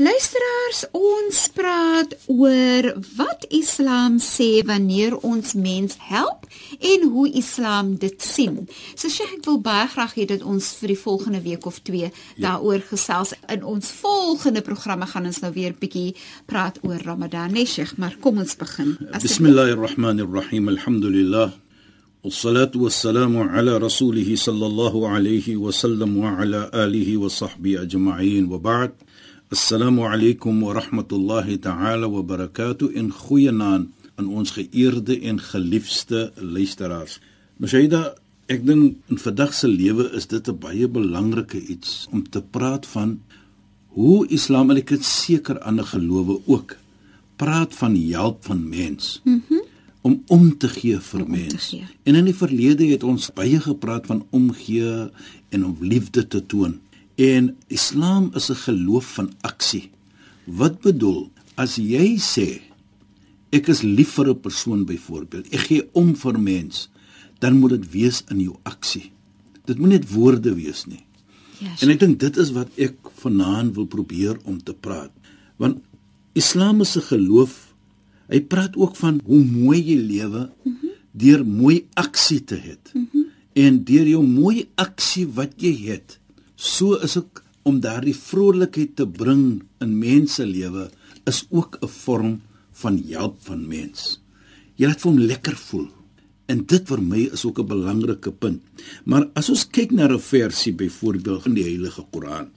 Luisteraars, ons praat oor wat Islam sê wanneer ons mens help en hoe Islam dit sien. So Sheikh, ek wil baie graag hê dat ons vir die volgende week of 2 ja. daaroor gesels. In ons volgende programme gaan ons nou weer bietjie praat oor Ramadan, nee Sheikh, maar kom ons begin. Bismillahirrahmanirrahim. Alhamdulillah. والصلاة والسلام على رسوله صلى الله عليه وسلم وعلى آله وصحبه أجمعين وبعد Assalamu alaykum wa rahmatullahi ta'ala wa barakatuh in goeie naam aan ons geëerde en geliefde luisteraars. Meshaida, ek dink in vandag se lewe is dit 'n baie belangrike iets om te praat van hoe Islam en ek het seker ander gelowe ook praat van help van mens. Mhm. Mm om om te gee vir om mens. Gee. En in die verlede het ons baie gepraat van omgee en om liefde te toon. En Islam is 'n geloof van aksie. Wat bedoel as jy sê ek is lief vir 'n persoon byvoorbeeld, ek gee om vir mens, dan moet dit wees in jou aksie. Dit moet net woorde wees nie. Ja. En ek dink dit is wat ek vanaand wil probeer om te praat. Want Islam is 'n geloof. Hy praat ook van hoe mooi jy lewe mm -hmm. deur mooi aksie te hê. Mm -hmm. En deur jou mooi aksie wat jy het, So is ook om daardie vrolikheid te bring in mense lewe is ook 'n vorm van help van mens. Jy laat hom lekker voel. En dit vir my is ook 'n belangrike punt. Maar as ons kyk na 'n versie byvoorbeeld in die Heilige Koran,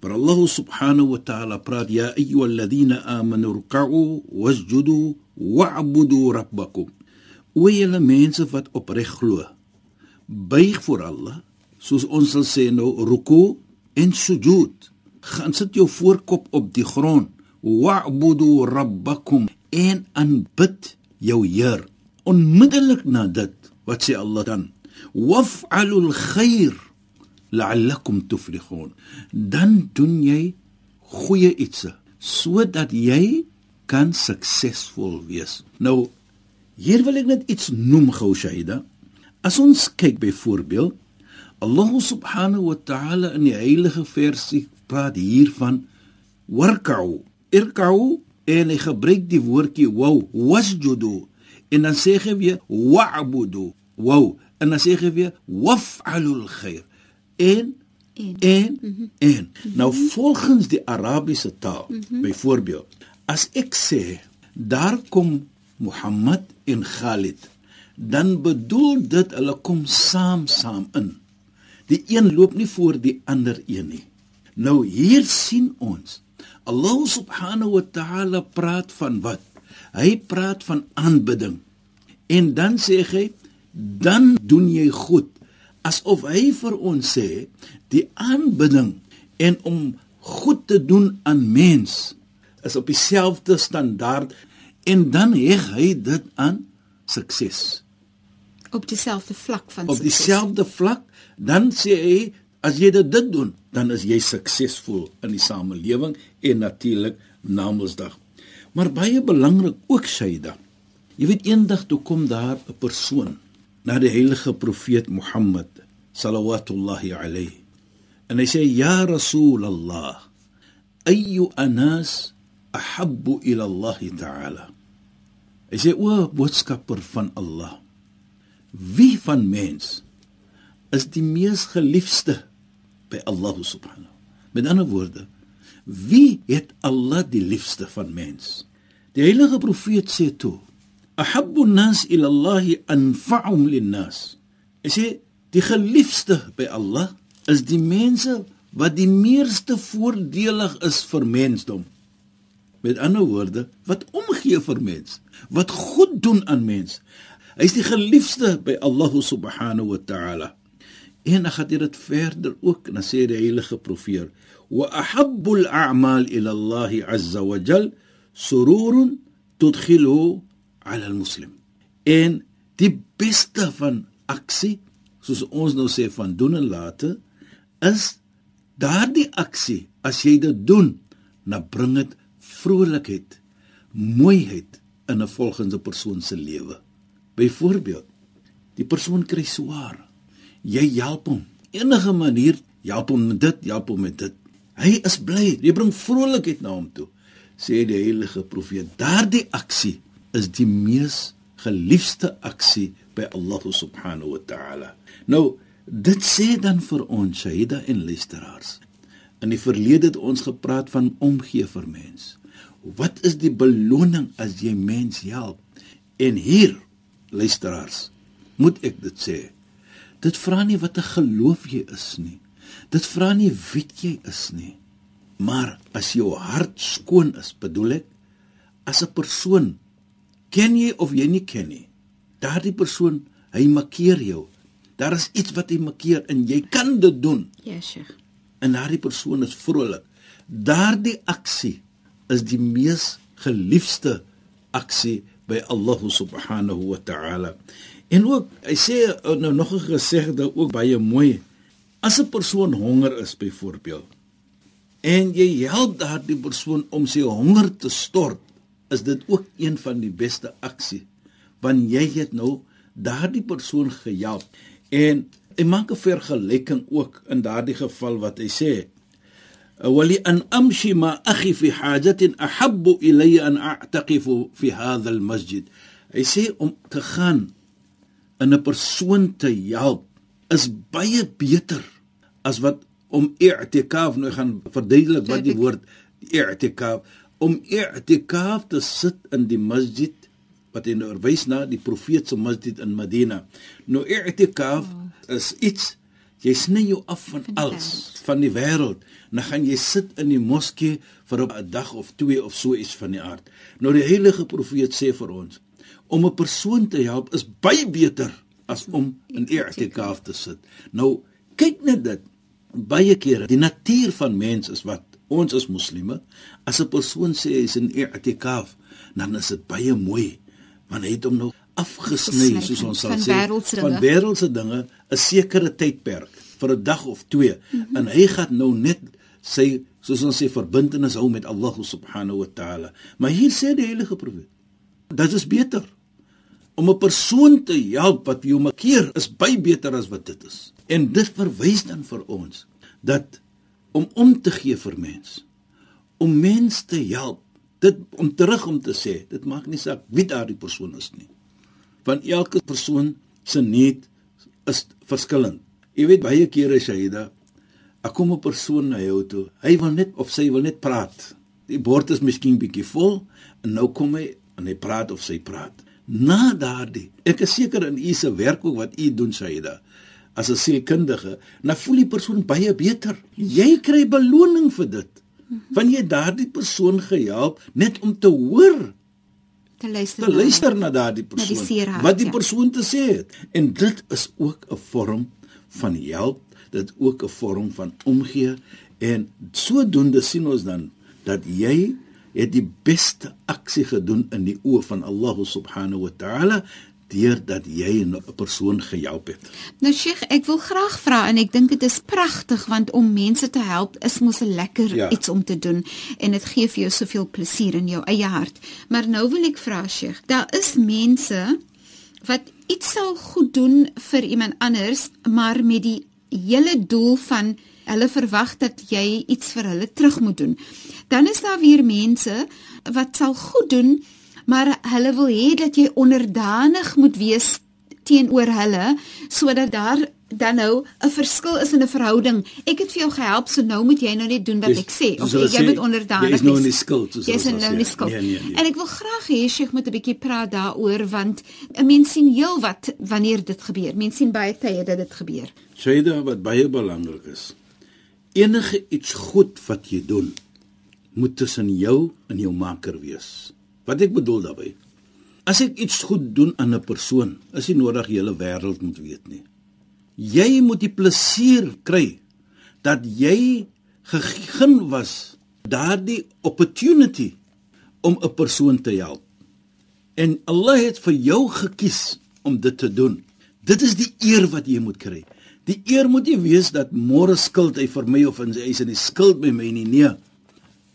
waar Allah subhanahu wa ta'ala praat ya ayyuhalladhina amanu ruk'u wasjudu wa'budu rabbakum. O julle mense wat opreg glo, buig voor Allah soos ons sal sê nou ruku en sujud. Gaan sit jou voorkop op die grond. Wa'budu rabbakum en aanbid jou Heer. Onmiddellik na dit wat sê Allah dan waf'alul khair la'allakum tuflihun. Dan doen jy goeie iets sodat jy kan suksesvol wees. Nou hier wil ek net iets noem gou Shahida. As ons kyk byvoorbeeld Allah subhanahu wa ta'ala in die heilige versie praat hiervan warka'u irka'u en hy gebruik die woordjie wow wasjudu en dan sê hy weer wa'budu wow en dan sê hy weer waf'alul khair en en en, mm -hmm. en. Nou volgens die arabiese taal mm -hmm. byvoorbeeld as ek sê daar kom Mohammed en Khalid dan bedoel dit hulle kom saam saam in Die een loop nie voor die ander een nie. Nou hier sien ons Allah subhanahu wa ta'ala praat van wat? Hy praat van aanbidding. En dan sê hy dan doen jy goed asof hy vir ons sê die aanbidding en om goed te doen aan mens is op dieselfde standaard en dan heg hy dit aan sukses op dieselfde vlak van op dieselfde vlak dan sê hy as jy dit doen dan is jy suksesvol in die samelewing en natuurlik namensdag maar baie belangrik ook Shaida jy weet eendag toe kom daar 'n persoon na die heilige profeet Mohammed sallallahu alayhi en hy sê ja rasul allah ayu anas ahabbu ila allah ta'ala? Hy sê o boodskapper van allah wie van mens is die mees geliefde by Allah subhanahu. Met ander woorde, wie het Allah die liefste van mens? Die heilige profeet sê toe: ahabbu an-nas ila Allah anfa'uhum lin-nas. Hy sê die geliefde by Allah is die mense wat die meeste voordelig is vir mensdom. Met ander woorde, wat omgee vir mens, wat goed doen aan mens. Hy is die geliefde by Allah subhanahu wa ta'ala. En dan gaan dit verder ook, dan sê die heilige profeet: "Wa ahabbul a'mal ila Allah 'azza wa jal sururun tudkhilu 'ala al-muslim." En die beste van aksie, soos ons nou sê van doen en late, is daardie aksie as jy dit doen, dan bring dit vrolikheid, mooiheid in 'n volgende persoon se lewe. Byvoorbeeld, die persoon kry swaar. Jy help hom. Enige manier, help hom met dit, help hom met dit. Hy is bly. Jy bring vrolikheid na hom toe. Sê die heilige profeet, daardie aksie is die mees geliefde aksie by Allah subhanahu wa ta'ala. Nou, dit sê dan vir ons, Shahida en luisteraars. In die verlede het ons gepraat van omgee vir mens. Wat is die beloning as jy mens help? En hier, luisteraars, moet ek dit sê. Dit vra nie wat 'n geloof jy is nie. Dit vra nie wie jy is nie. Maar as jou hart skoon is, bedoel ek, as 'n persoon ken jy of jy nie ken nie. Daardie persoon, hy makkeer jou. Daar is iets wat hy makkeer en jy kan dit doen. Ja, Sheikh. En daardie persoon is vrolik. Daardie aksie is die mees geliefde aksie by Allah subhanahu wa ta'ala. En ook hy sê uh, nou nog 'n gesegde ook baie mooi. As 'n persoon honger is byvoorbeeld en jy help daardie persoon om sy honger te stort, is dit ook een van die beste aksie want jy het nou daardie persoon gehelp. En hy maak 'n vergelyking ook in daardie geval wat hy sê ولأن أمشي مع أخي في حاجة أحب إلي أن أعتقف في هذا المسجد hy sê om te gaan in 'n persoon te help is baie beter as wat om i'tikaf nou gaan verduidelik wat die woord i'tikaf om i'tikaf te sit in die masjid wat hy nou verwys na die profeet se masjid in Medina nou i'tikaf is iets jy sny jou af van alles van die wêreld dan gaan jy sit in die moskee vir 'n dag of twee of so iets van die aard. Nou die heilige profeet sê vir ons om 'n persoon te help is baie beter as om in i'tikaf te sit. Nou kyk net dit baie kere die natuur van mens is wat ons as moslime as 'n persoon sê hy is in i'tikaf dan is dit baie mooi want hy het hom nou afgesny soos ons sal sê van wêreldse dinge 'n sekere tydperk vir 'n dag of twee mm -hmm. en hy gaan nou net sy soos ons sê verbintenis hou met Allah subhanahu wa taala. Maar hier sê die heilige profeet, dit is beter om 'n persoon te help wat jou makkeer is baie beter as wat dit is. En dit verwys dan vir ons dat om om te gee vir mens, om mens te help, dit om terug om te sê, dit maak nie saak wie daardie persoon is nie. Want elke persoon se need is verskillend. Jy weet baie kere Shaida, Ek kom 'n persoon na jou toe. Hy wil net of sy wil net praat. Die bord is miskien bietjie vol en nou kom hy en hy praat of sy praat. Na daardie, ek is seker in u se werk ook wat u doen Saida. As 'n sielkundige, dan voel die persoon baie beter. Jy kry beloning vir dit. Want jy daardie persoon gehelp net om te hoor te luister, te luister na daardie persoon die hart, wat die ja. persoon te sê het. En dit is ook 'n vorm van help dit ook 'n vorm van omgee en sodoende sien ons dan dat jy het die beste aksie gedoen in die oë van Allah subhanahu wa ta'ala deurdat jy 'n persoon gehelp het. Nou Sheikh, ek wil graag vra en ek dink dit is pragtig want om mense te help is mos 'n lekker ja. iets om te doen en dit gee vir jou soveel plesier in jou eie hart. Maar nou wil ek vra Sheikh, daar is mense wat iets sal goed doen vir iemand anders, maar met die hele doel van hulle verwag dat jy iets vir hulle terug moet doen. Dan is daar weer mense wat sal goed doen, maar hulle wil hê dat jy onderdanig moet wees teenoor hulle sodat daar dan nou 'n verskil is in 'n verhouding. Ek het vir jou gehelp, so nou moet jy nou net doen wat Dis- ek sê of jy sê, moet onderdanig jy is nou wees. in die skuld, Jy is nou in die skuld. Nee, nee, nee. En ek wil graag hê Sheikh moet 'n bietjie praat daaroor want 'n mens sien heel wat wanneer dit gebeur. Mens sien baie tye dat dit gebeur. Shaida wat baie belangrik is. Enige iets goed wat jy doen, moet tussen jou en jou maker wees. Wat ek bedoel daarmee? As ek iets goed doen aan 'n persoon, is nie nodig die hele wêreld moet weet nie. Jy moet die plesier kry dat jy gegeen was daardie opportunity om 'n persoon te help. En Allah het vir jou gekies om dit te doen. Dit is die eer wat jy moet kry. Die eer moet nie wees dat môre skuld hy vir my of hy is in die skuld by my nie. Nee.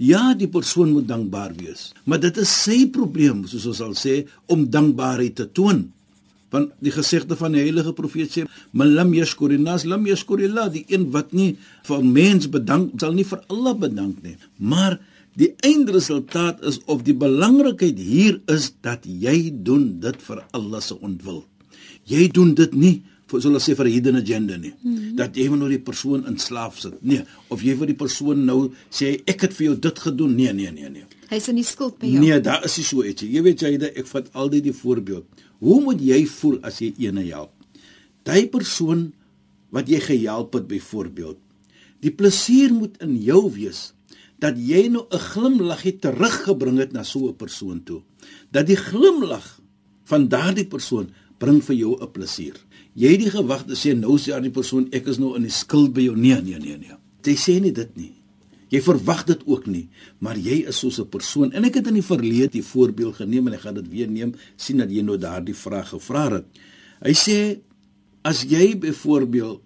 Ja, die persoon moet dankbaar wees, maar dit is sy probleem, soos ons sal sê, om dankbaarheid te toon. Want die gesegde van die heilige profeet sê, "Man lam yashkurinas lam yashkurillah." Die een wat nie vir mens bedank, sal nie vir Allah bedank nie. Maar die eindresultaat is of die belangrikheid hier is dat jy doen dit vir Allah se ontwil. Jy doen dit nie vir soos hulle sê vir hidden agenda nie. Mm -hmm. Dat jy nou die persoon in slaaf sit. Nee, of jy vir die persoon nou sê ek het vir jou dit gedoen. Nee, nee, nee, nee. Hy's in die skuld by jou. Nee, daar is nie so iets. nie. Jy weet jy, ek vat altyd die voorbeeld. Hoe moet jy voel as jy ene help? Daai persoon wat jy gehelp het byvoorbeeld. Die plesier moet in jou wees dat jy nou 'n glimlaggie teruggebring het na so 'n persoon toe. Dat die glimlag van daardie persoon bring vir jou 'n plesier. Jy het nie gewag te sê nou sê aan die persoon ek is nou in die skuld by jou. Nee, nee, nee, nee. Jy sê nie dit nie. Jy verwag dit ook nie, maar jy is soos 'n persoon en ek het in die verlede die voorbeeld geneem en ek gaan dit weer neem sien dat jy nou daardie vraag gevra het. Hy sê as jy byvoorbeeld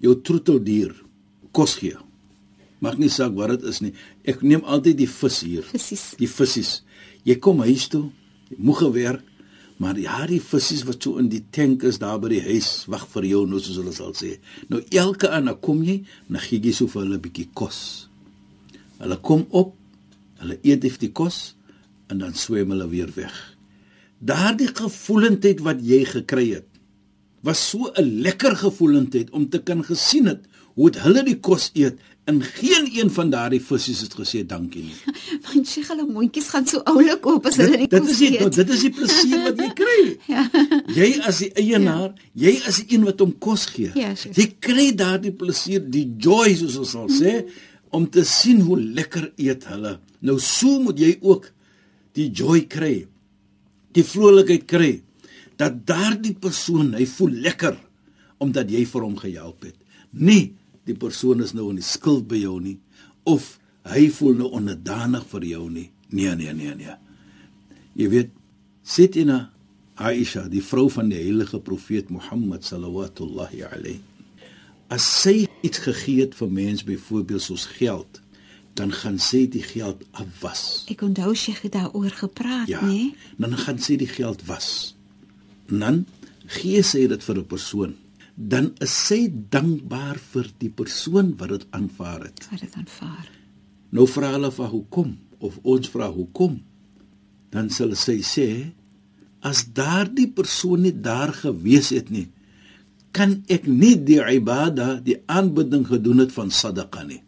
jou troeteldier kos gee. Mag nie saak wat dit is nie. Ek neem altyd die vis hier. Presies. Die visse. Jy kom huis toe, moeg gewerk, maar ja, die visse wat so in die tank is daar by die huis wag vir jou nou soos hulle sal sê. Nou elke aand dan kom jy, dan gee jy so vir hulle 'n bietjie kos. Hulle kom op, hulle eet die kos en dan swem hulle weer weg. Daardie gevoelendheid wat jy gekry het, was so 'n lekker gevoelendheid om te kan gesien het hoe het hulle die kos eet en geen een van daardie visse het gesê dankie nie. Want sy hulle mondjies gaan so oulik oop as hulle Dit kos is die, eet. dit is die plesier wat jy kry. Ja. Jy as die eienaar, jy as die een wat hom kos gee. Ja, chef. jy kry daardie plesier, die joy soos ons sal sê, om te sien hoe lekker eet hulle. Nou so moet jy ook die joy kry. Die vrolikheid kry dat daardie persoon, hy voel lekker omdat jy vir hom gehelp het. Nie die persoon is nou in die skuld by jou nie of hy voel nou onderdanig vir jou nie. Nee, nee, nee, nee. Jy weet, Sitina Aisha, die vrou van die heilige profeet Mohammed sallallahu alayhi. As sy iets gegee het vir mens byvoorbeeld soos geld, dan gaan sy die geld afwas. Ek onthou sy het daaroor gepraat, Ja. nê? Dan gaan sy die geld was. En dan gee sy dit vir 'n persoon. Dan is sy dankbaar vir die persoon wat dit aanvaar het. Wat dit aanvaar. Nou vra hulle vir hoekom of ons vra hoekom. Dan sal sy sê as daardie persoon nie daar gewees het nie, kan ek nie die ibada, die aanbidding gedoen het van sadaqa nie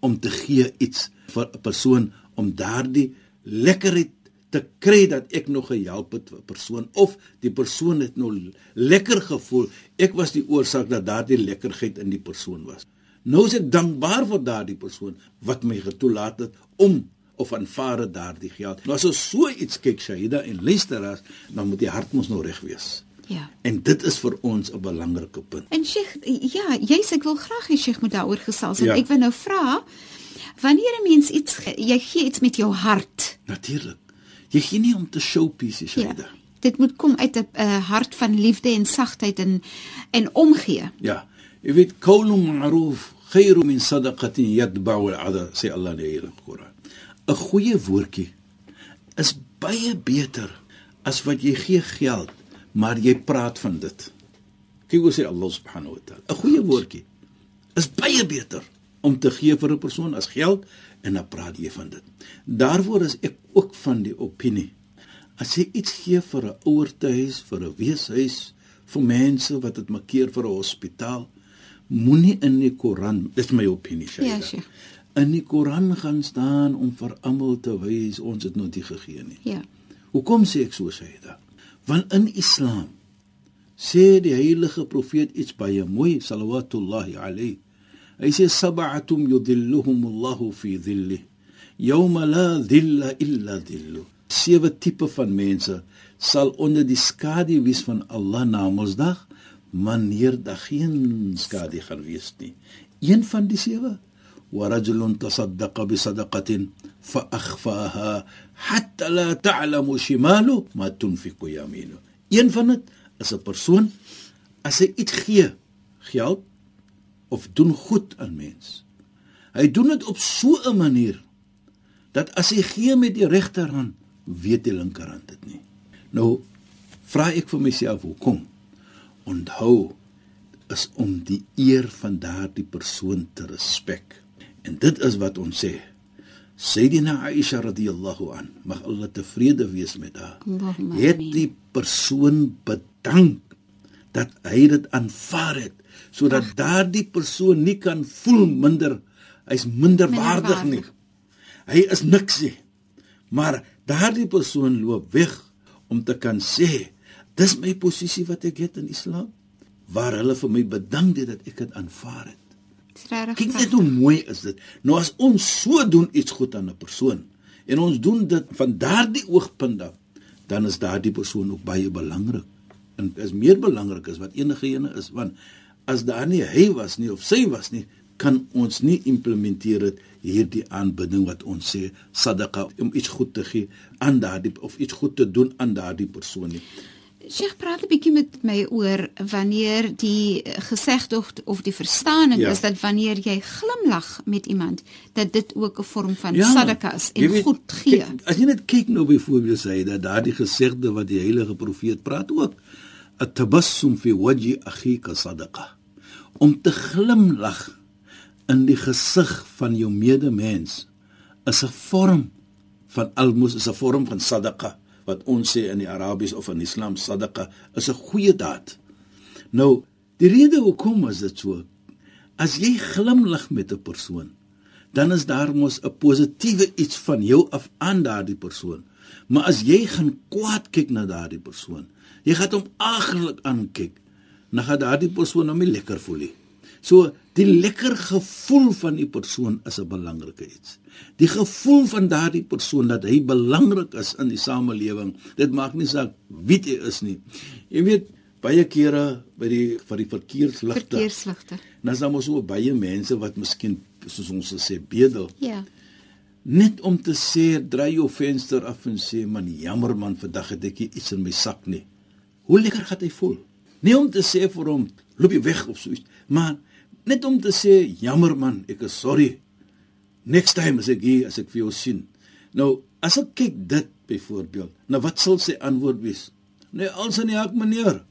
om te gee iets vir 'n persoon om daardie lekkerheid te kry dat ek nog gehelp het vir 'n persoon of die persoon het nou lekker gevoel ek was die oorsaak dat daardie lekkerheid in die persoon was nou is ek dankbaar vir daardie persoon wat my getoelaat het om of aanvaar het daardie geld nou as ons so iets kyk Shahida en luisteraars dan moet die hart mos nou reg wees Ja. en dit is vir ons 'n belangrike punt En Sheikh, ja, jy's ek wil graag hê Sheikh moet daaroor gesels. En Ja. ek wil nou vra wanneer 'n mens iets jy gee iets met jou hart. natuurlik jy gee nie om te showpiece Shahida Ja. Dit moet kom uit 'n uh, hart van liefde en sagtheid en en omgee. Ja, jy weet qawlun ma'ruf khairu min sadaqatin yatba'u al'adha sê Allah in die Koran. 'n Goeie woordjie is baie beter as wat jy gee geld, maar jy praat van dit. Kyk hoe sê Allah subhanahu wa ta'ala. 'n Goeie woordjie is baie beter om te gee vir 'n persoon as geld en dan praat jy van dit. Daarvoor is ek ook van die opinie as jy iets gee vir 'n ouertehuis, vir 'n weeshuis, vir mense wat dit makkeer vir 'n hospitaal moenie in die Koran, dis my opinie, Shaida. Ja, Sheikh. In die Koran gaan staan om vir almal te wys ons het nooit gegee nie. Ja. Hoekom sê ek so Shaida? Want in Islam sê die heilige profeet iets baie mooi sallallahu alayhi. Hy sê sab'atum yudhilluhum Allahu fi dhilli yawma la dhilla illa dhillu. Sewe tipe van mense sal onder die skadu wees van Allah na Mondsdag wanneer daar geen skadu gaan wees nie. Een van die sewe ورجل تصدق بصدقة فأخفاها حتى لا تعلم شماله ما تنفق يمينه. Een van dit is 'n persoon as hy iets gee, geld of doen goed aan mens. Hy doen dit op so 'n manier dat as hy gee met die regterhand, weet die linkerhand dit nie. Nou vra ek vir myself hoekom? Onthou is om die eer van daardie persoon te respek. En dit is wat ons sê. Sayyidina Aisha radhiyallahu an, mag Allah tevrede wees met haar. Het die persoon bedank dat hy dit aanvaar het sodat daardie persoon nie kan voel minder hy's minder waardig nie. Hy is niks nie. Maar daardie persoon loop weg om te kan sê, dis my posisie wat ek het in Islam waar hulle vir my bedank het dat ek dit aanvaar het. Kyk net hoe mooi is dit. Nou as ons so doen iets goed aan 'n persoon en ons doen dit van daardie oogpunt af, dan is daardie persoon ook baie belangrik. En is meer belangrik as wat enige ene is want as daar nie hy was nie of sy was nie, kan ons nie implementeer dit hierdie aanbidding wat ons sê sadaqa om iets goed te gee aan daardie of iets goed te doen aan daardie persoon nie. Sheikh praat 'n bietjie met my oor wanneer die gesegde of, die verstaaning Ja. is dat wanneer jy glimlag met iemand dat dit ook 'n vorm van Ja, sadaka is en weet, goed gee. Kyk, as jy net kyk nou byvoorbeeld sê dat daardie gesegde wat die heilige profeet praat ook at-tabassum fi wajhi akhika sadaqa om te glimlag in die gesig van jou medemens is 'n vorm van almos is 'n vorm van sadaqa wat ons sê in die Arabies of in Islam sadaqa is 'n goeie daad. Nou, die rede hoekom is dit so? As jy glimlag met 'n persoon, dan is daar mos 'n positiewe iets van jou af aan daardie persoon. Maar as jy gaan kwaad kyk na daardie persoon, jy gaan hom agterlik aankyk, dan gaan daardie persoon hom nie lekker voel nie. So die lekker gevoel van die persoon is 'n belangrike iets. Die gevoel van daardie persoon dat hy belangrik is in die samelewing. Dit maak nie saak wie hy is nie. Jy weet baie kere by die vir die verkeersligte. Verkeersligte. Dan is daar mos so baie mense wat miskien soos ons sê bedel Ja. net om te sê draai jou venster af en sê man jammer man vandag het ek iets in my sak nie. Hoe lekker gaan hy voel? Nie om te sê vir hom loop jy weg of so iets, maar net om te sê jammer man, ek is sorry. Next time as ek hier as ek vir jou sien. Nou, as ek kyk dit byvoorbeeld, nou wat sal sy antwoord wees? Nee, als in die hak meneer.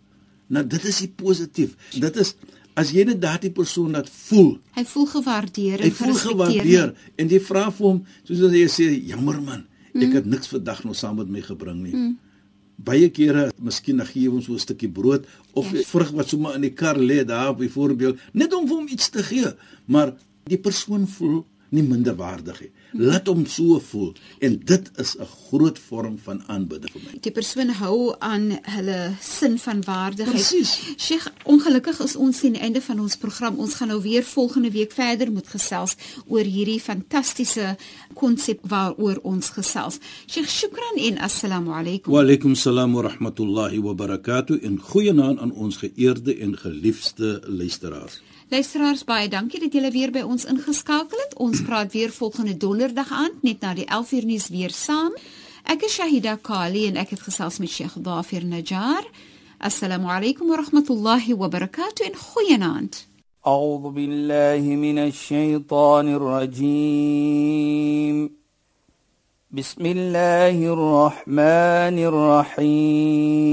Nou dit is die positief. Dit is as jy net daardie persoon laat voel Hy voel gewaardeer Hy en voel gerespekteer. gewaardeer en jy vra vir hom soos as jy sê jammer man, ek het niks vandag nog saam met my gebring nie. Mm. Baie kere, miskien gee ons so 'n stukkie brood of Ja. vrug wat sommer in die kar lê daar byvoorbeeld, net om vir hom iets te gee, maar die persoon voel nie minderwaardig nie. Laat hom so voel en dit is 'n groot vorm van aanbidding vir my. Die persoon hou aan hulle sin van waardigheid. Presies. Sheikh, ongelukkig is ons teen die einde van ons program. Ons gaan nou weer volgende week verder moet gesels oor hierdie fantastiese konsep waaroor ons gesels. Sheikh, shukran en assalamu alaykum. Wa alaykum salaam wa rahmatullahi wa barakatuh en goeienaand aan ons geëerde en geliefde luisteraars. Luisteraars, baie dankie dat julle weer by ons ingeskakel het. Ons praat weer volgende donderdag aand net na die 11uur nuus weer saam. Ek is Shahida Kali en ek het gesels met Sheikh Dafir Najjar. Assalamu alaykum wa rahmatullahi wa barakatuh en goeienaand. أعوذ بالله من الشيطان الرجيم بسم الله الرحمن الرحيم